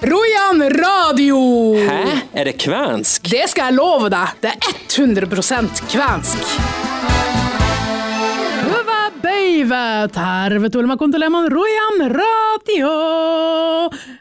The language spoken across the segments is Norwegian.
Rojan radio! Hæ? Er det kvensk? Det skal jeg love deg. Det er 100% kvensk. Hyvä päivä, tervetuloa kuuntelemaan Rojan radio.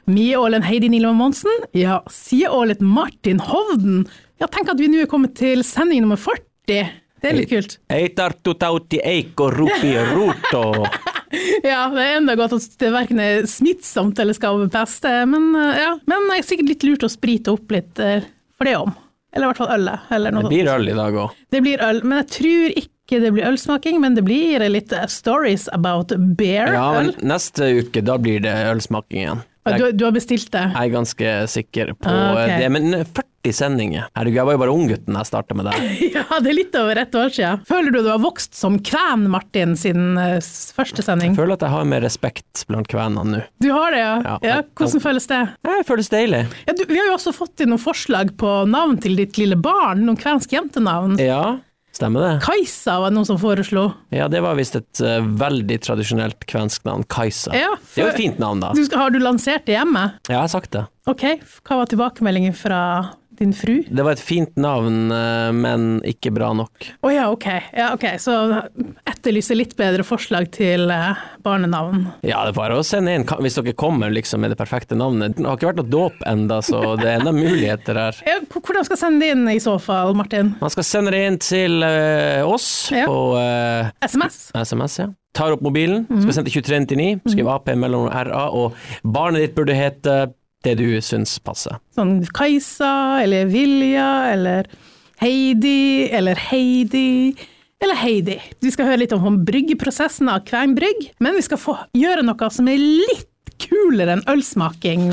Mie olen Heidi Nilman Monsen. Ja, sier ålet Martin Hovden. Ja, tenk at vi nå er kommet til sending nummer 40. Det er litt kult. Ei tarttu tauti eikko rupi ruto. Ja, det er enda godt at det verken er smittsomt eller skal peste, men eh, ja. Men det er sikkert litt lurt å sprite opp litt eh, for det om. Eller i hvert fall ølet, Det blir øl i dag òg. Det blir øl, men jeg tror ikke det blir ølsmaking, men det blir litt eh, stories about beer Ja, men neste uke, da blir det ølsmaking igjen. Jeg, Du, du har bestilt det? jeg er ganske sikker på Ah, okay. det. Men 40 sendinger. Herregud, jeg var jo bare unggutten da jeg starta med det. Ja, det er litt over ett år siden. Føler du du har vokst som kven, Martin, siden eh, første sending? Jeg føler at jeg har mer respekt blant kvenene nå. Du har det, ja? Ja. ja hvordan føles det? Jeg føles deilig. Ja, du, vi har jo også fått inn noen forslag på navn til ditt lille barn, noen kvensk jentenavn. Ja, stemmer det. Kajsa var det noen som foreslo. Ja, det var visst et uh, veldig tradisjonelt kvensk navn. Kajsa. Ja, Det er jo et fint navn, da. Du, skal- har du lansert det hjemme? Ja, jeg har sagt det. Ok, hva var tilbakemeldingen fra din fru? Det var et fint navn, eh, men ikke bra nok. Å ja, ok. ja, ok. Så etterlyser litt bedre forslag til eh, barnenavn. Ja, det er bare å sende inn hvis dere kommer liksom med det perfekte navnet. Det har ikke vært noe dåp enda, så det er enda muligheter her. Ja, hvordan skal sende det inn i så fall, Martin? Man skal sende det inn til uh, oss Ja. på uh, SMS? SMS, ja. Tar opp mobilen, skal sende til 2399, skriv AP mellom RA, og barnet ditt burde hete det du syns passer. Sånn Kajsa, eller Vilja, eller Heidi, eller Heidi. Eller Heidi. Vi skal høre litt om bryggeprosessen av Kvernbrygg, men vi skal få gjøre noe som er litt kulere enn ølsmaking.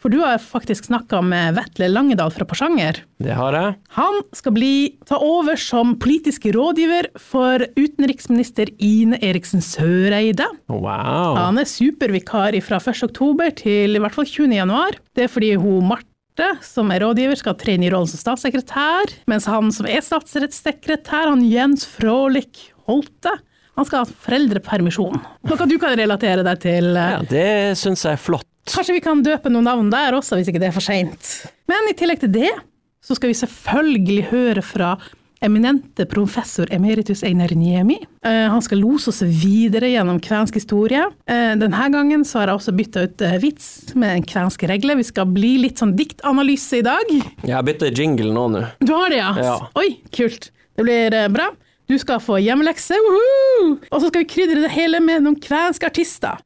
For du har faktisk snakka med Vetle Langedal fra Porsanger. Det har jeg. Han skal bli, ta over som politisk rådgiver for utenriksminister Ine Eriksen Søreide. Wow. Han er supervikar fra 1. oktober til i hvert fall 20. januar. Det er fordi hun Marte, som er rådgiver, skal tre inn i rollen som statssekretær, mens han som er statsrettssekretær, han Jens Frålik Holte, han skal ha foreldrepermisjon. Noe du kan relatere deg til. eh, Ja, det syns jeg er flott. Kanskje vi kan døpe noen navn der også, hvis ikke det er for seint. Men i tillegg til det, så skal vi selvfølgelig høre fra eminente professor emeritus Einar Niemi. Uh, han skal lose oss videre gjennom kvensk historie. Uh, denne gangen så har jeg også bytta ut uh, vits med en kvensk regle. Vi skal bli litt sånn diktanalyse i dag. Jeg har bytta jingle nå, nå. Du har det, ja? Ja. Oi, kult. Det blir bra. Du skal få hjemmelekse! Og så skal vi krydre det hele med noen kvenske artister.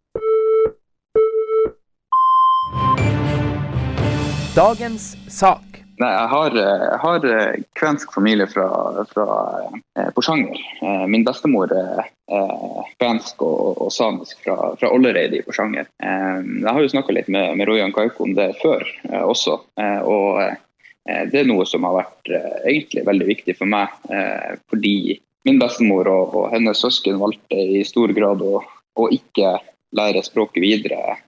Dagens sak. Nei, jeg har, jeg har eh, kvensk familie fra, fra eh, Porsanger. Eh, Min bestemor er kvensk og, og samisk fra, fra Ollereid i Porsanger. Jeg har jo snakka litt med, med Rojan Kaiko om det før også. Og det er noe som har vært egentlig veldig viktig for meg. Fordi min bestemor og, og hennes søsken valgte i stor grad å, å ikke lære språket videre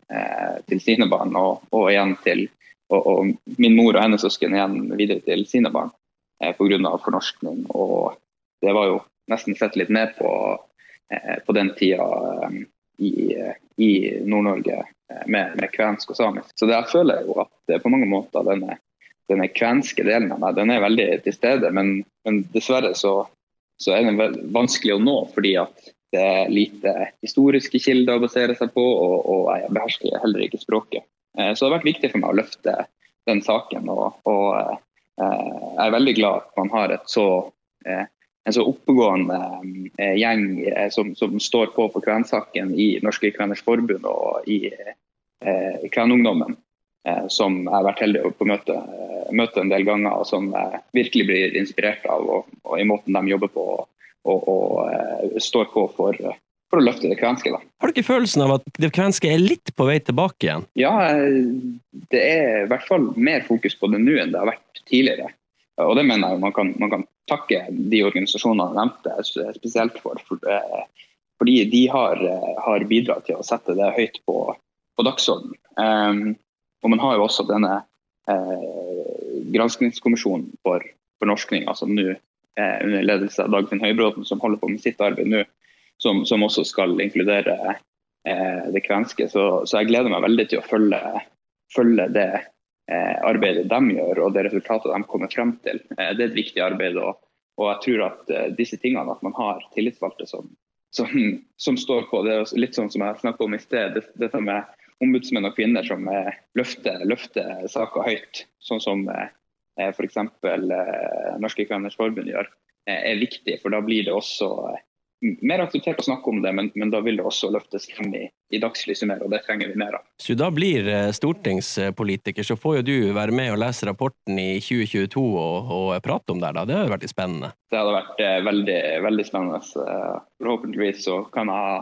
til sine barn, og, og igjen til og, og min mor og hennes søsken igjen videre til sine barn eh, pga. fornorskning. Og det var jo nesten sett litt ned på eh, på den tida eh, i, i Nord-Norge eh, med, med kvensk og samisk. Så jeg føler jo at eh, på mange måter denne, denne kvenske delen av meg den er veldig til stede, men, men dessverre så, så er den vanskelig å nå fordi at det er lite historiske kilder å basere seg på, og, og jeg behersker heller ikke språket. Eh, Så det har vært viktig for meg å løfte den saken. Og, og eh, jeg er veldig glad at man har så, eh, en så oppegående gjeng som, som står på for kvensaken i Norske Kveners Forbund og i i Kvenungdommen. Som jeg har vært heldig å møte, møte en del ganger, og som jeg virkelig blir inspirert av. Og, og i måten de jobber på og, og, står på for, for å løfte det kvenske. da. Har du ikke følelsen av at det kvenske er litt på vei tilbake igjen? Ja, det er i hvert fall mer fokus på det nå enn det har vært tidligere. Og det mener jeg man kan, man kan takke de organisasjonene jeg nevnte spesielt for. for eh, fordi de har, eh, har bidratt til å sette det høyt på, på dagsordenen. Um, og man har jo også denne eh, granskingskommisjonen for fornorskning, altså nå eh, under ledelse av Dagfinn Høybråten, som holder på med sitt arbeid nå, som, som også skal inkludere eh, det kvenske. Så, så jeg gleder meg veldig til å følge, følge det eh, arbeidet de gjør og det resultatet de kommer frem til. Eh, det er et viktig arbeid. Og, og jeg tror at eh, disse tingene, at man har tillitsvalgte som, som, som står på, det er litt sånn som jeg snakket om i sted, det, dette med ombudsmenn og kvinner som eh, løfter, løfter saker høyt, sånn som eh, f.eks. Norske Kvinners Forbund gjør, er viktig. For da blir det også mer akseptert å snakke om det, men, men da vil det også løftes frem i, i dagslyset mer, og det trenger vi mer av. Så du da blir eh, stortingspolitiker, så får jo du være med og lese rapporten i 2022 og, og prate om det. da. Det hadde vært spennende. Det hadde vært eh, veldig, veldig spennende. Eh, Forhåpentligvis så kan jeg ha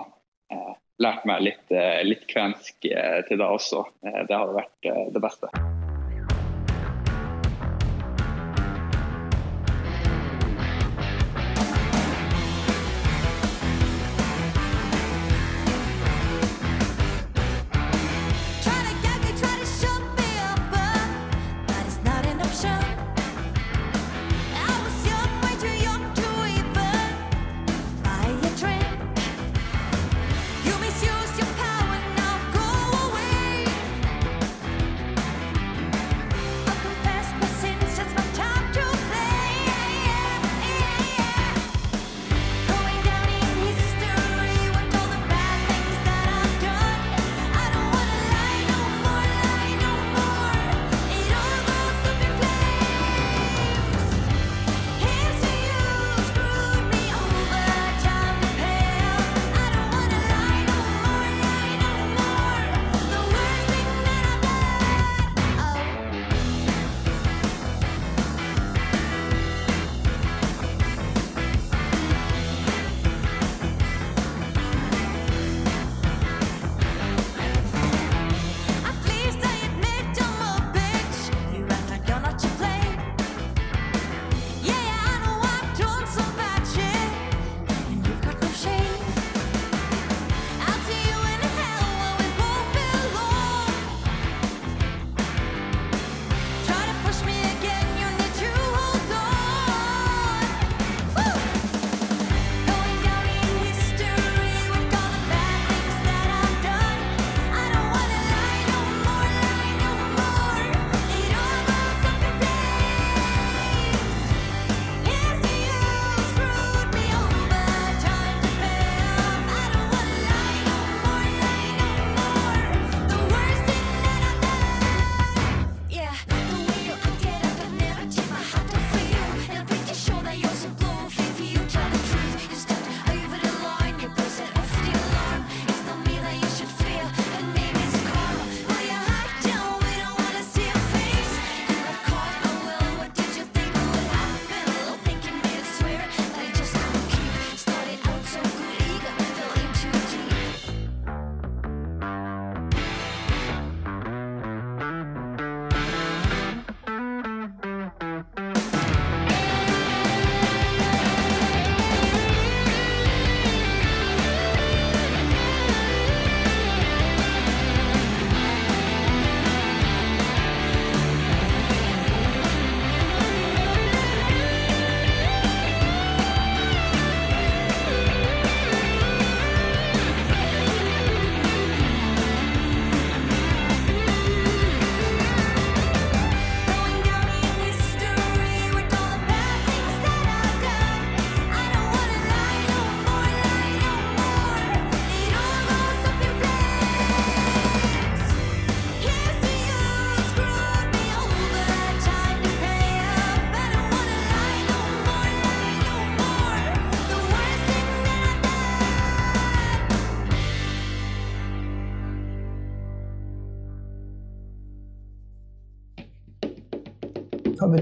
eh, lært meg litt, eh, litt kvensk eh, til det også. Eh, det hadde vært eh, det beste.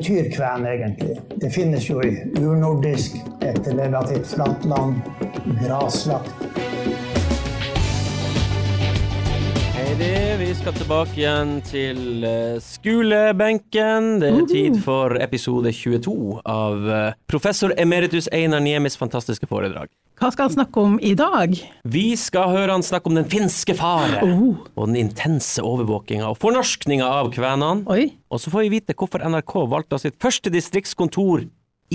Betyr kven egentlig? Det finnes jo i urnordisk et relativt flatt land, graslagt. Det. Vi skal tilbake igjen til eh, skolebenken. Det er tid for episode 22 av eh, professor emeritus Einar Niemis fantastiske foredrag. Hva skal han snakke om i dag? Vi skal høre han snakke om den finske fare, Oh. og den intense overvåkinga og fornorskninga av kvenene. Oi. Og så får vi vite hvorfor NRK valgte sitt første distriktskontor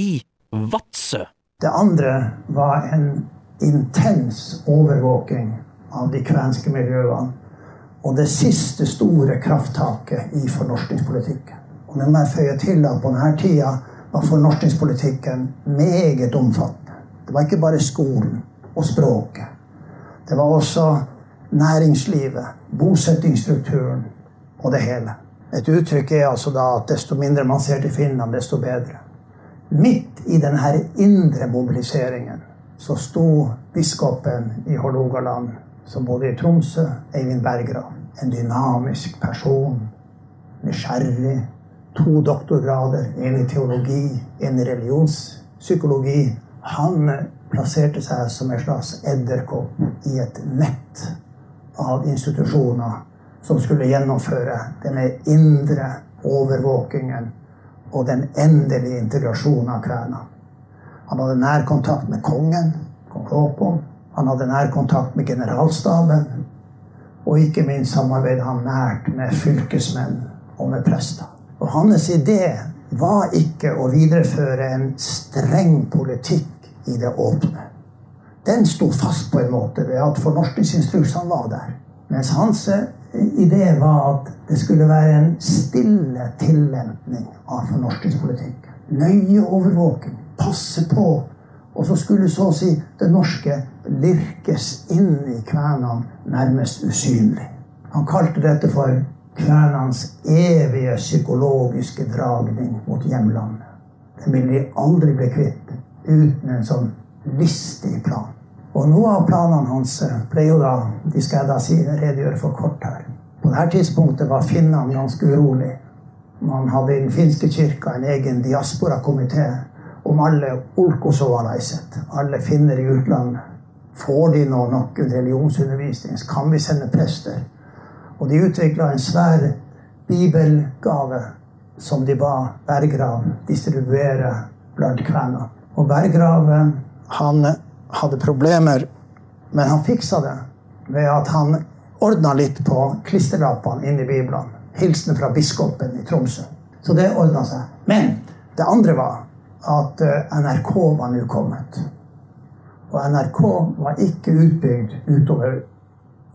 i Vadsø. Det andre var en intens overvåking av de kvenske miljøene. Og det siste store krafttaket i fornorskningspolitikken. Og nå må jeg føye til at på denne tida var fornorskningspolitikken meget omfattende. Det var ikke bare skolen og språket. Det var også næringslivet, bosettingsstrukturen og det hele. Et uttrykk er altså da at desto mindre man ser til Finland, desto bedre. Midt i denne indre mobiliseringen så sto biskopen i Hålogaland, som bodde i Tromsø, Eivind Berggrav. En dynamisk person. Nysgjerrig. To doktorgrader, en i teologi, en i religionspsykologi. Han plasserte seg som en slags edderkopp i et nett av institusjoner som skulle gjennomføre denne indre overvåkingen og den endelige integrasjonen av Kræna. Han hadde nær kontakt med kongen, kong Haakon. Han hadde nær kontakt med generalstaben. Og ikke minst samarbeidet han nært med fylkesmenn og med prester. Og hans idé var ikke å videreføre en streng politikk i det åpne. Den sto fast på en måte ved at fornorskningsinstruksene var der. Mens hans idé var at det skulle være en stille tillempning av fornorskningspolitikk. Nøye overvåking. Passe på. Og så skulle så å si det norske lirkes inn i kvenene nærmest usynlig. Han kalte dette for kvenenes evige psykologiske dragning mot hjemlandet. Den ville de aldri bli kvitt uten en sånn listig plan. Og noe av planene hans ble jo da De skal jeg da si, redegjøre for kort her. På dette tidspunktet var finnene ganske urolig. Man hadde i den finske kirka en egen diasporakomité om alle ulkosovalaiset, alle finner i utlandet. Får de nå nok religionsundervisning? Kan vi sende prester? Og de utvikla en svær bibelgave som de ba Berggrav distribuere blant kvenene. Og Berggrav han hadde problemer, men han fiksa det ved at han ordna litt på klisterlappene inni Bibelen. Hilsen fra biskopen i Tromsø. Så det ordna seg. Men det andre var at eh, NRK var nå kommet. Og NRK var ikke utbygd utover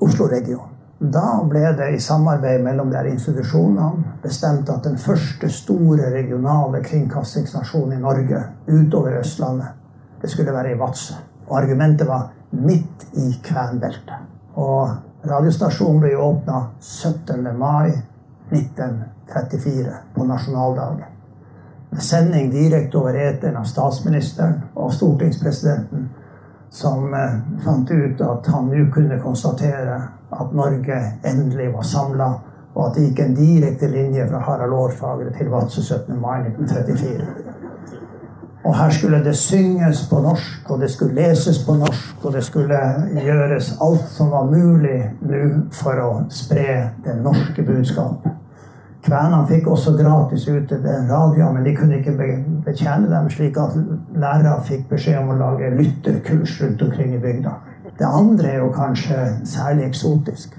Oslo-regionen. Da ble det i samarbeid mellom de institusjonene bestemt at den første store regionale kringkastingsstasjonen i Norge utover Østlandet, det skulle være i Vadsø. Og argumentet var midt i kvenbeltet. Og radiostasjonen ble åpna 17. mai 1934, på nasjonaldagen. Sending direkte over eteren av statsministeren og stortingspresidenten, som eh, fant ut at han nå kunne konstatere at Norge endelig var samla, og at det gikk en direkte linje fra Harald Aarfagre til Vadsø 17. mai 1934. Og her skulle det synges på norsk, og det skulle leses på norsk, og det skulle gjøres alt som var mulig nå for å spre det norske budskapet. Kvenene fikk også gratis ute radioer, men de kunne ikke betjene dem, slik at lærere fikk beskjed om å lage lytterkurs rundt omkring i bygda. Det andre er jo kanskje særlig eksotisk.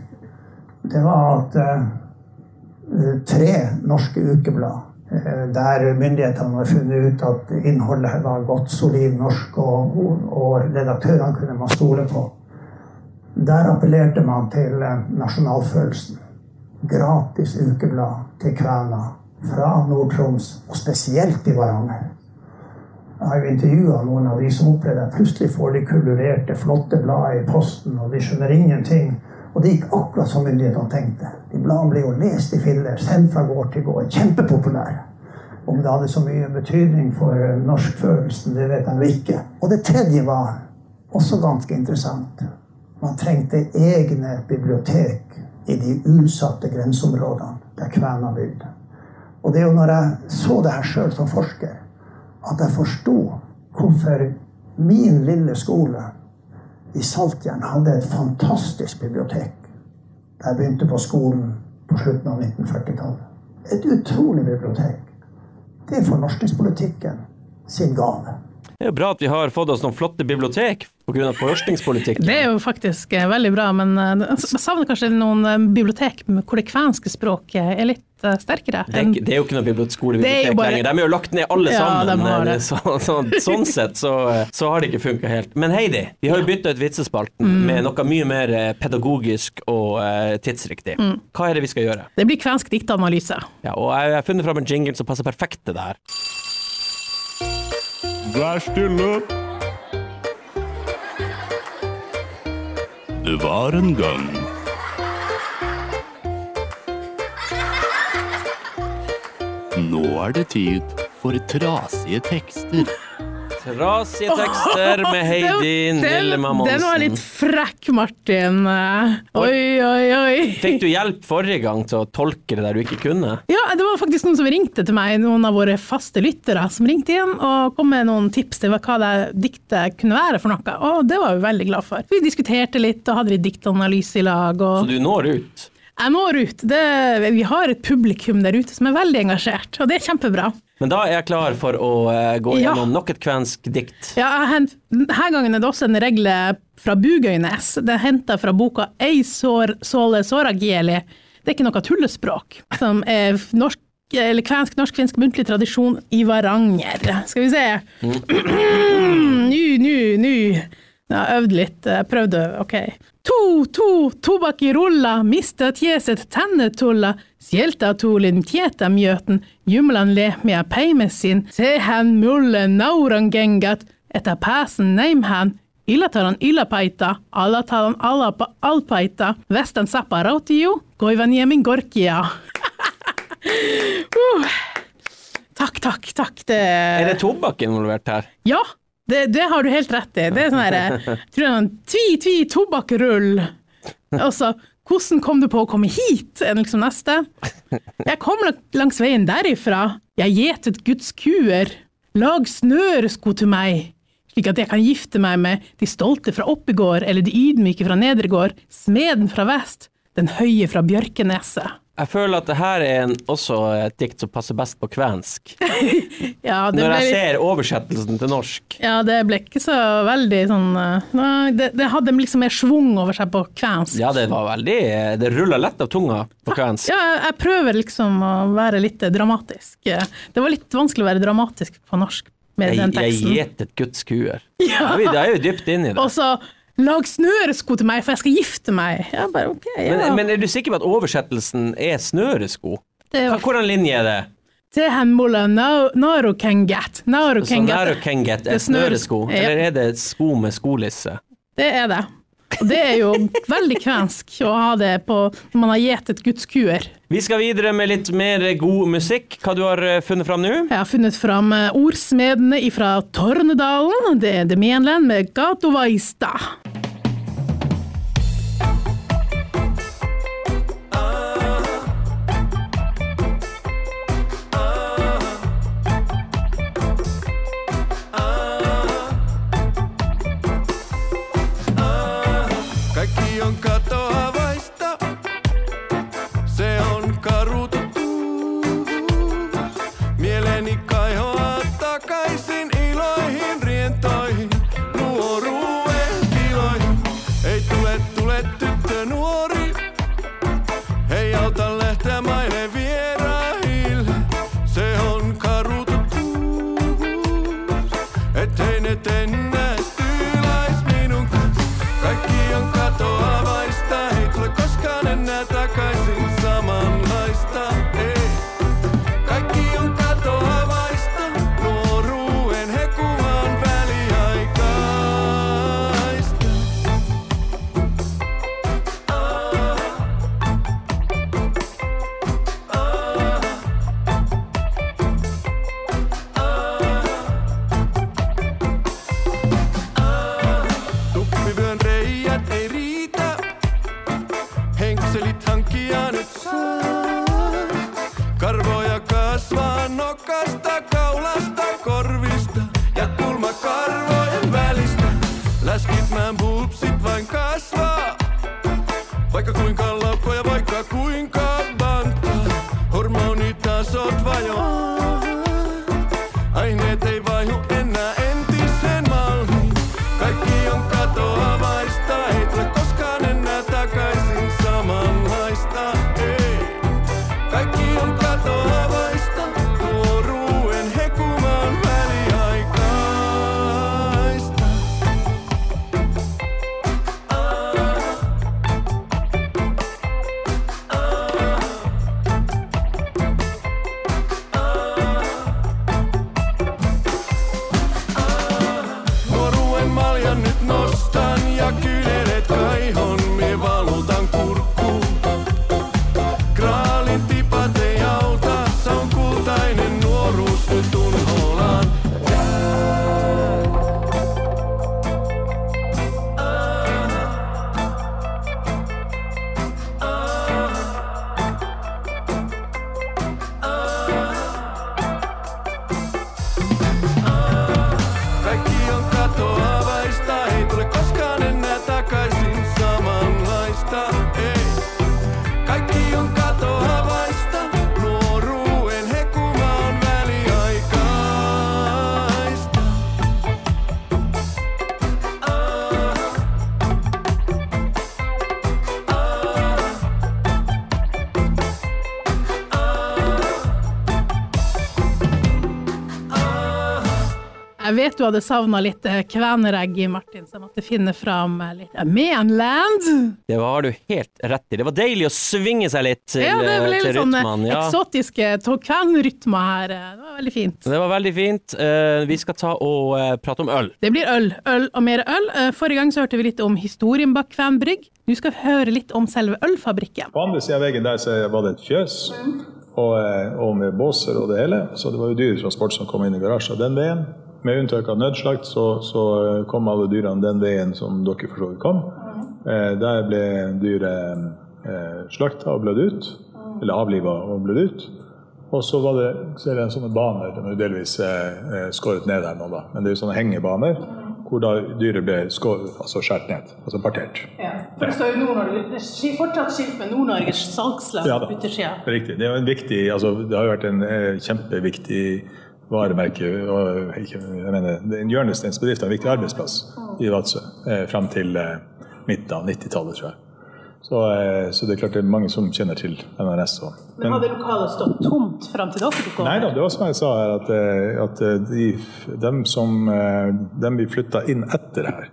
Det var at eh, tre norske ukeblad eh, der myndighetene hadde funnet ut at innholdet var godt, solid norsk, og, redaktørene kunne man stole på. Der appellerte man til eh, nasjonalfølelsen. Gratis ukeblad til kvener fra Nord-Troms, og spesielt i Varanger. Jeg har jo intervjua noen av de som opplevde at plutselig får de kulurerte, flotte blad i posten, og de skjønner ingenting. Og det gikk akkurat som myndighetene tenkte. De bladene ble jo lest i filler, sendt fra gård til gård. Kjempepopulære. Om det hadde så mye betydning for eh, norskfølelsen, det vet jeg ikke. Og det tredje var også ganske interessant. Man trengte egne bibliotek i de utsatte grenseområdene der kvenene bygde. Og det er jo når jeg så det her sjøl som forsker, at jeg forsto hvorfor min lille skole i Saltjern hadde et fantastisk bibliotek. Da jeg begynte på skolen på slutten av 1940-tallet. Et utrolig bibliotek. Det er fornorskningspolitikken sin gave. Det er jo bra at vi har fått oss noen flotte bibliotek pga. fornorskningspolitikk. Det er jo faktisk eh, veldig bra, men eh, jeg savner kanskje noen eh, bibliotek hvor det kvenske språket er litt sterkere. Det er, det er jo ikke noe Det er bibliotek-skolebibliotek bare- lenger. De er jo lagt ned alle Ja, sammen. har det. Så, så, sånn sett så, så har det ikke funka helt. Men Heidi, vi har jo bytta ut vitsespalten Mm. med noe mye mer pedagogisk og tidsriktig. Mm. Hva er det vi skal gjøre? Det blir kvensk diktanalyse. Ja, og jeg har funnet fram en jingle som passer perfekt til det her. Vær stille. Det var en gang Nå er det tid for trasige tekster. Trasige tekster med Heidi Nillemann Den var litt frekk, Martin. Oi, oi, oi. Fikk du hjelp forrige gang til å tolke det der du ikke kunne? Ja, det var faktisk noen som ringte til meg, noen av våre faste lyttere, som ringte igjen og kom med noen tips til hva det diktet kunne være for noe, og det var vi veldig glad for. Vi diskuterte litt og hadde litt diktanalyse i lag, Så du når ut? jeg når ut. Det, vi har et publikum der ute som er veldig engasjert, og det er kjempebra. Men da er jeg klar for å gå gå Ja. gjennom nok et kvensk dikt. Ja, hent- denne gangen er det også en regle fra Bugøynes. Det er henta fra boka Ei sår, såle såragieli. Det er ikke noe tullespråk, som er norsk eller kvensk, norsk-finsk muntlig tradisjon i Varanger. Skal vi se. Nu, nu, nu. Jeg har øvd litt, jeg prøvde, ok. To, to, tobakk i rulla, mista tjeset tennetulla, sjelta tulin tjeta mjøten, jumlan lehmia peimesin, se hän mulle nauran gengat, etta pääsen neimhän, Illataran illapaita, allataran allapa alpaita, vestan sappa rautiju, goivaniemin gorkia. uh. Takk, takk, takk. Det Er det tobakk involvert her? ja, det, det har du helt rett i. Det er sånn herre tvi, tvi, tobakkerull. Altså, hvordan kom du på å komme hit, er liksom neste. Jeg kom langs veien derifra. Jeg gjetet Guds kuer. Lag snøresko til meg, slik at jeg kan gifte meg med de stolte fra Oppegård, eller de ydmyke fra Nedregård, smeden fra vest, den høye fra Bjørkeneset. Jeg føler at det her er en, også et dikt som passer best på kvensk. Ja, det Når jeg litt- ser oversettelsen til norsk. Ja, det ble ikke så veldig sånn eh, Nei, det, det hadde liksom mer schwung over seg på kvensk. Ja, det var veldig Det rulla lett av tunga på kvensk. Ja, jeg- jeg prøver liksom å være litt dramatisk. Det var litt vanskelig å være dramatisk på norsk med Jeg, den jeg teksten. gjetet Guds kuer. Ja. Da er vi dypt inni det. Og så lag snøresko til meg, for jeg skal gifte meg. Bare, okay, ja. Men, men er du sikker på at oversettelsen er snøresko? det var Hvordan linje er det? Det Naro naru. Naru Så nær kengat. kenget Det er er snøresko, Ja. eller er det sko med skolisse? Det er det. Og det er jo veldig kvensk å ha det på når man har gjetet Guds kuer. Vi skal videre med litt mer god musikk. Hva du har eh, funnet fram nå? Jeg har funnet fram eh, ordsmedene fra Tornedalen. Det er Demienland med Gatovaista. canción. Vet du hadde savna litt eh, kveneregg i Martin, så jeg måtte finne fram eh, litt Manland. Det har du helt rett i. Det var deilig å svinge seg litt til, Ja, det ble litt sånn eh, rytmen. Ja. eksotiske kvenrytmer her. eh, Det var veldig fint. Det var veldig fint. Eh, vi skal ta og eh, prate om øl. Det blir øl, øl og mer øl. Eh, Forrige gang så hørte vi litt om historien bak Kvenbrygg. Nå skal vi høre litt om selve ølfabrikken. På andre siden av veggen der så var det et fjøs, og, eh, og med båser og det hele. Så det var jo dyretransport som kom inn i garasjen den veien. Med unntak av nødslakt, så, så eh, kom alle dyrene den veien som dere for så vidt kom. Eh, der ble dyret eh, slakta og blødd ut, eller avliva og blødd ut. Og så var det, ser jeg, en sånne baner, de er delvis eh, eh, skåret ned her nå, da. Men det er jo sånne hengebaner hvor da dyret ble skåret, altså skåret ned, altså partert. Ja, For det står jo Nord-Norge fortsatt skilt med Nord-Norges salgslag Ja på utersida. Riktig. Det er en viktig, altså det har jo vært en eh, kjempeviktig varemerke. og jeg mener, det er En viktig arbeidsplass i Vadsø eh, fram til eh, midten av 90-tallet, tror jeg. Så, eh, så det er klart det er mange som kjenner til NRS. Og, Men hadde lokalet stått tomt fram til dere tok over? Nei da, det var som jeg sa her, at, eh, at eh, de, dem som de dem vi flytta inn etter her,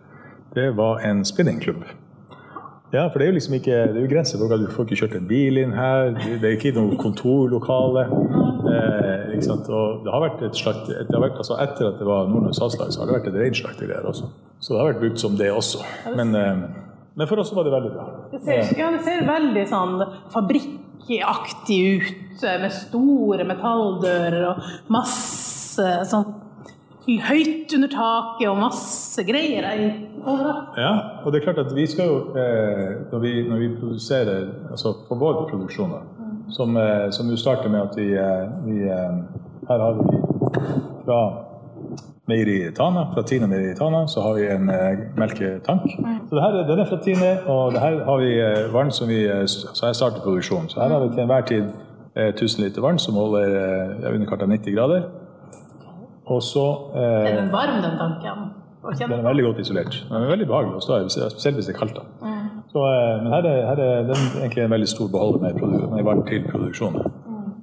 det var en spinningklubb. Ja, for det er jo liksom ikke det er jo grenser for hva du får ikke kjørt en bil inn her. Det er ikke noe kontorlokale. Eh, ikke sant? Og det har vært et slakt, det har vært, altså Etter at det var Nord-Norges så har det vært et reinslakteri der også. Så det har vært brukt som det også. Men, eh, men for oss var det veldig bra. Det ser, ja, det ser veldig sånn fabrikkaktig ut, eh, med store metalldører og masse sånn høyt under taket og masse greier overalt. Ja, og det er klart at vi skal jo, eh, når, vi, når vi produserer, altså for vår produksjon, da, som, eh, som jo starter med at vi, eh, vi eh, Her har vi fra meieriet Tana, fra Tine meieri Tana, så har vi en melketank. Så det her, er- den er fra Tine, og det her har vi vann som vi Så her starter produksjonen. Så her har vi til enhver tid eh, 1000 liter vann som holder eh, underkant av 90 grader. Og så eh, Er den varm, den tanken? Den er veldig godt isolert. Den er veldig behagelig å stå i, spesielt hvis det er kaldt. da. Så, eh, men her er, her er den egentlig en veldig stor beholder med, med til produksjonen.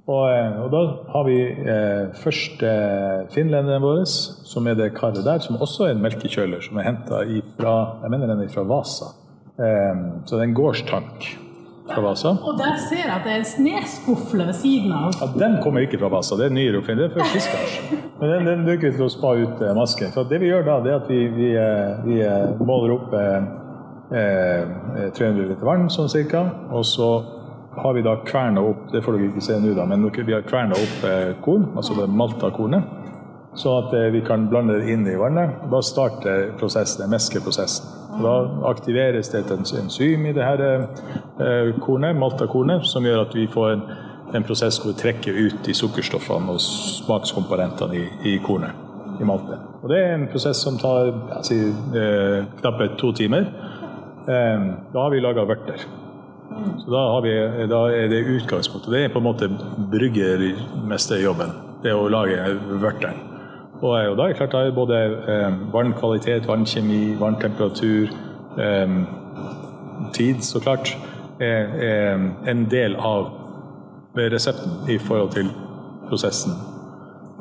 Og, eh, og da har vi eh, først eh, finlenderen vår, som er det karet der, som også er en melkekjøler som er henta fra jeg mener den er fra Vasa. Eh, så det er en gårdstank fra Vasa. Og der ser jeg at det er en sneskuffle ved siden av. Ja, Den kommer ikke fra Vasa, det er nyere oppfinnelse. Det er fra fiskars. Men den, den bruker vi til å spa ut eh, masken. Så det vi gjør da, det er at vi, vi, vi måler opp eh, eh, 300 liter vann sånn cirka, og så har vi da kverna opp, det får dere ikke se nå da, men vi har kverna opp eh, korn, altså det malta kornet, Sånn at eh, vi kan blande det inn i vannet. og Da starter prosessen, meskeprosessen. Og Da aktiveres det et enzym i det her eh, kornet, maltakornet, som gjør at vi får en, en prosess hvor vi trekker ut de sukkerstoffene og smakskomponentene i, i kornet, i malte. Og det er en prosess som tar si, eh, knappe to timer. Eh, da har vi laga vørter. Så da, vi, da er det utgangspunktet. Det er på en måte bryggermesterjobben. Det å lage vørteren. Og, og da er det klart da er både eh, vannkvalitet, vannkjemi, vanntemperatur, eh, tid, så klart, er, er en del av resepten i forhold til prosessen.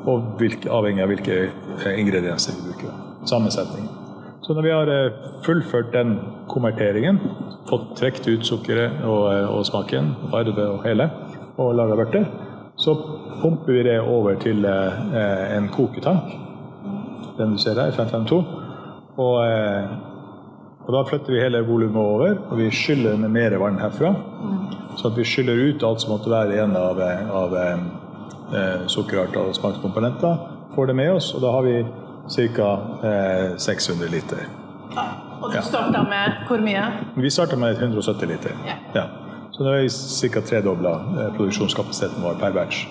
Og hvilke, avhengig av hvilke eh, ingredienser vi bruker. Sammensetning. Så når vi har eh, fullført den konverteringen, fått trukket ut sukkeret og, eh, og smaken, farve og hele, og laga vørter, så pumper vi det over til eh, en koketank. Den du ser her, 552. Og, eh, og da flytter vi hele volumet over, og vi skyller med mer vann herfra. Så at vi skyller ut alt som måtte være igjen av, eh, av eh, eh, sukkerarter og smakskomponenter. Får det med oss, og da har vi ca. Eh, 600 liter. Og du starta med hvor mye? Vi starta med 170 liter. Ja. Ja. Så da har vi ca. tredobla eh, produksjonskapasiteten vår per batch.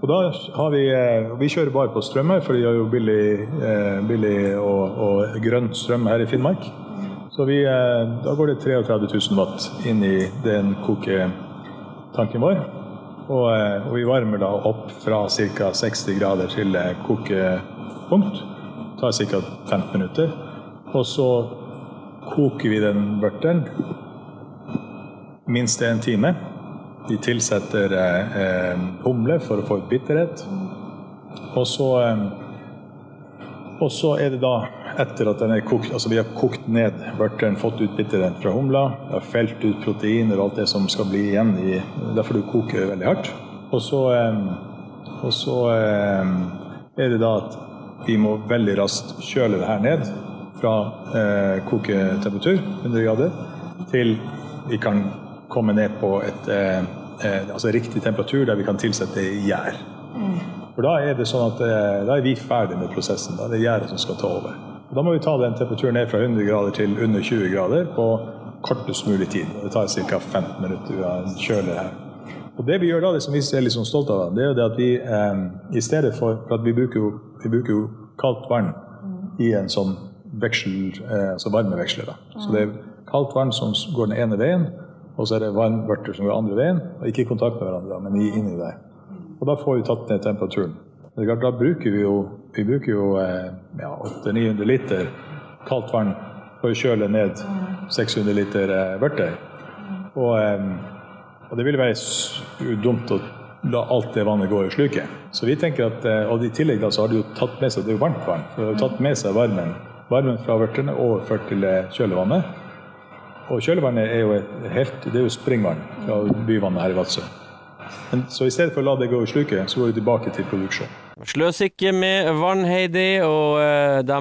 Og da har vi, eh, vi kjører bare på strømme, for vi har jo billig, eh, billig og, og grønn strøm her i Finnmark. Så vi, eh, da går det 33 000 watt inn i den koketanken vår. Og, eh, og vi varmer da opp fra ca. 60 grader til kokepunkt. Det tar sikkert 15 minutter. Og så koker vi den vørteren minst en time. Vi tilsetter eh, humle for å få ut bitterhet. Og så, eh, Og så er det da, etter at kokt, altså vi har kokt ned vørteren, fått ut bitterhet fra humla, vi har felt ut proteiner og alt det som skal bli igjen i Derfor du koker veldig hardt. Og så, eh, og så eh, er det da at vi må veldig raskt kjøle det her ned fra eh, koketemperatur, 100 grader, til vi kan komme ned på et eh, eh, altså riktig temperatur der vi kan tilsette gjær. For da er det sånn at eh, da er vi ferdig med prosessen. Da er det gjæret som skal ta over. Og da må vi ta den temperaturen ned fra 100 grader til under 20 grader på kortest mulig tid. Det tar ca. 15 minutter å kjøle her. Og det vi gjør da, det som vi er litt sånn stolte av, det er jo det at vi eh, i stedet for, for at vi bruker, jo, vi bruker jo kaldt vann i en sånn veksel, eh, altså varmeveksler. Da. Så det er kaldt vann som går den ene veien, og så er det varmvørter som går andre veien, og ikke i kontakt med hverandre, men i- inni der. Og da får vi tatt ned temperaturen. Er Da bruker vi jo, vi bruker jo eh, ja, 800-900 liter kaldt vann for å kjøle ned 600 liter eh, vørter. Og, og det ville være dumt å la alt det vannet gå i sluket. Så vi tenker at, eh, Og i tillegg da, så har det jo tatt med seg det er jo varmt vann. De har tatt med seg varmen, varmen fra vørtene overført til eh, kjølevannet. Og kjølevannet er jo, helt, det er jo springvann fra byvannet her i Vadsø. Så i stedet for å la det gå i sluket, så går vi tilbake til produksjon. Sløs ikke med vann, Heidi, og eh, de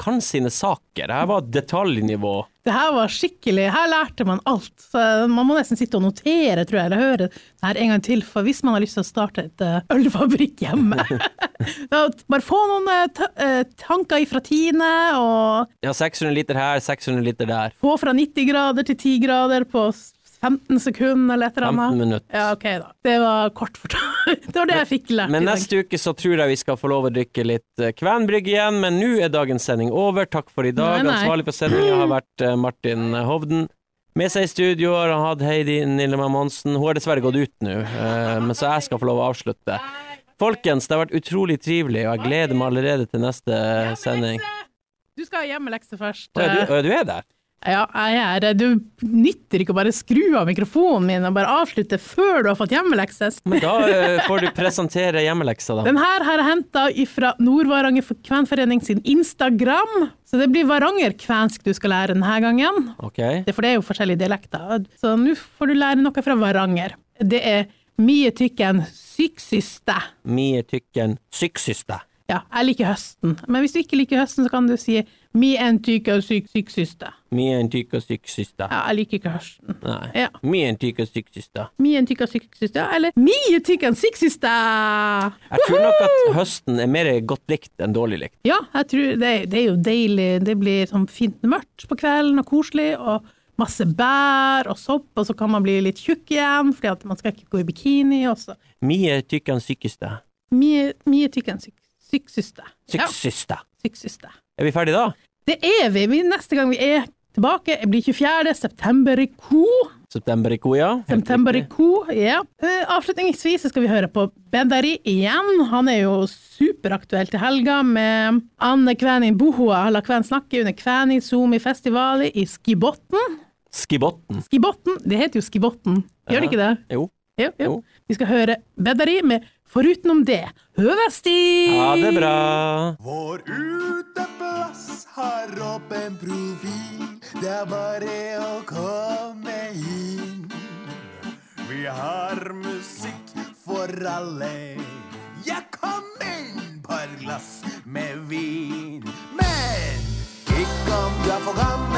kan sine saker. Det her var detaljnivå. Det her var skikkelig, her lærte man alt. Så man må nesten sitte og notere, tror jeg, eller høre det her en gang til, for hvis man har lyst til å starte et eh, ølfabrikk hjemme. bare få noen eh, ta- eh, tanker ifra Tine, og Ja, 600 liter her, 600 liter der. få fra 90 grader til 10 grader på 15 sekunder, eller et eller annet. 15 minutter. Ja, ok da. Det var kort fortalt. det var det jeg fikk lært Men neste uke så tror jeg vi skal få lov å drikke litt eh, Kvenbrygg igjen, men nå er dagens sending over. Takk for i dag. Nei, nei. Ansvarlig for sendinga har vært eh, Martin Hovden. Med seg i studio har han hatt Heidi Nillemann Monsen. Hun har dessverre gått ut nå, eh, men så jeg skal få lov å avslutte. Folkens, det har vært utrolig trivelig, og jeg gleder meg allerede til neste sending. Du skal ha hjemmelekse først. Å, du, å, du er der? Ja, jeg er. Du nytter ikke å bare skru av mikrofonen min og bare avslutte før du har fått hjemmelekse. Men da eh, får du presentere hjemmeleksa, da. Den her har jeg henta fra Nord-Varanger Kvenforening sin Instagram. Så det blir Varanger-kvensk du skal lære denne gangen. Ok. Det, for det er jo forskjellige dialekter. Så nå får du lære noe fra Varanger. Det er mye tykken syksyste. Mye tykken syksiste. Ja, jeg liker høsten. Men hvis du ikke liker høsten, så kan du si mi en tyke og syk syksyste. Mi en tyke og syksiste. Ja, jeg liker ikke høsten. Nei. Ja. Mi en tyke og syksiste. Mye tyke og syksyste, eller mye tykk og syksyste! Jeg tror nok at høsten er mer godt likt enn dårlig likt. Ja, jeg tror det, det er jo deilig. Det blir sånn fint mørkt på kvelden og koselig, og masse bær og sopp, og så kan man bli litt tjukk igjen, fordi at man skal ikke gå i bikini også. Mye tykk enn sykeste. Mye, mye tykk enn syk, syksyste. Ja, Syksyste. Er vi ferdige da? Det er vi. vi. Neste gang vi er tilbake, blir 24. september i Ko. September i Koja? Helt September i. Ko, ja. Eh, Avslutningsvis skal vi høre på Bendari igjen. Han er jo superaktuell til helga med Anne Kvænin Bohoa la Kven snakke under Kvænin Zoomi-festivalet i Skibotn. Skibotten. Skibotn, det heter jo Skibotn, gjør det ikke det? Jo. Jo, jo. Jo. Vi skal høre Bendari med Forutenom det, Høvesti! Ha det bra. Vår uteplass har åpen profil. Det er bare å komme inn. Vi har musikk for alle. Ja, kom inn, par glass med vin. Men ikke om du er for gammel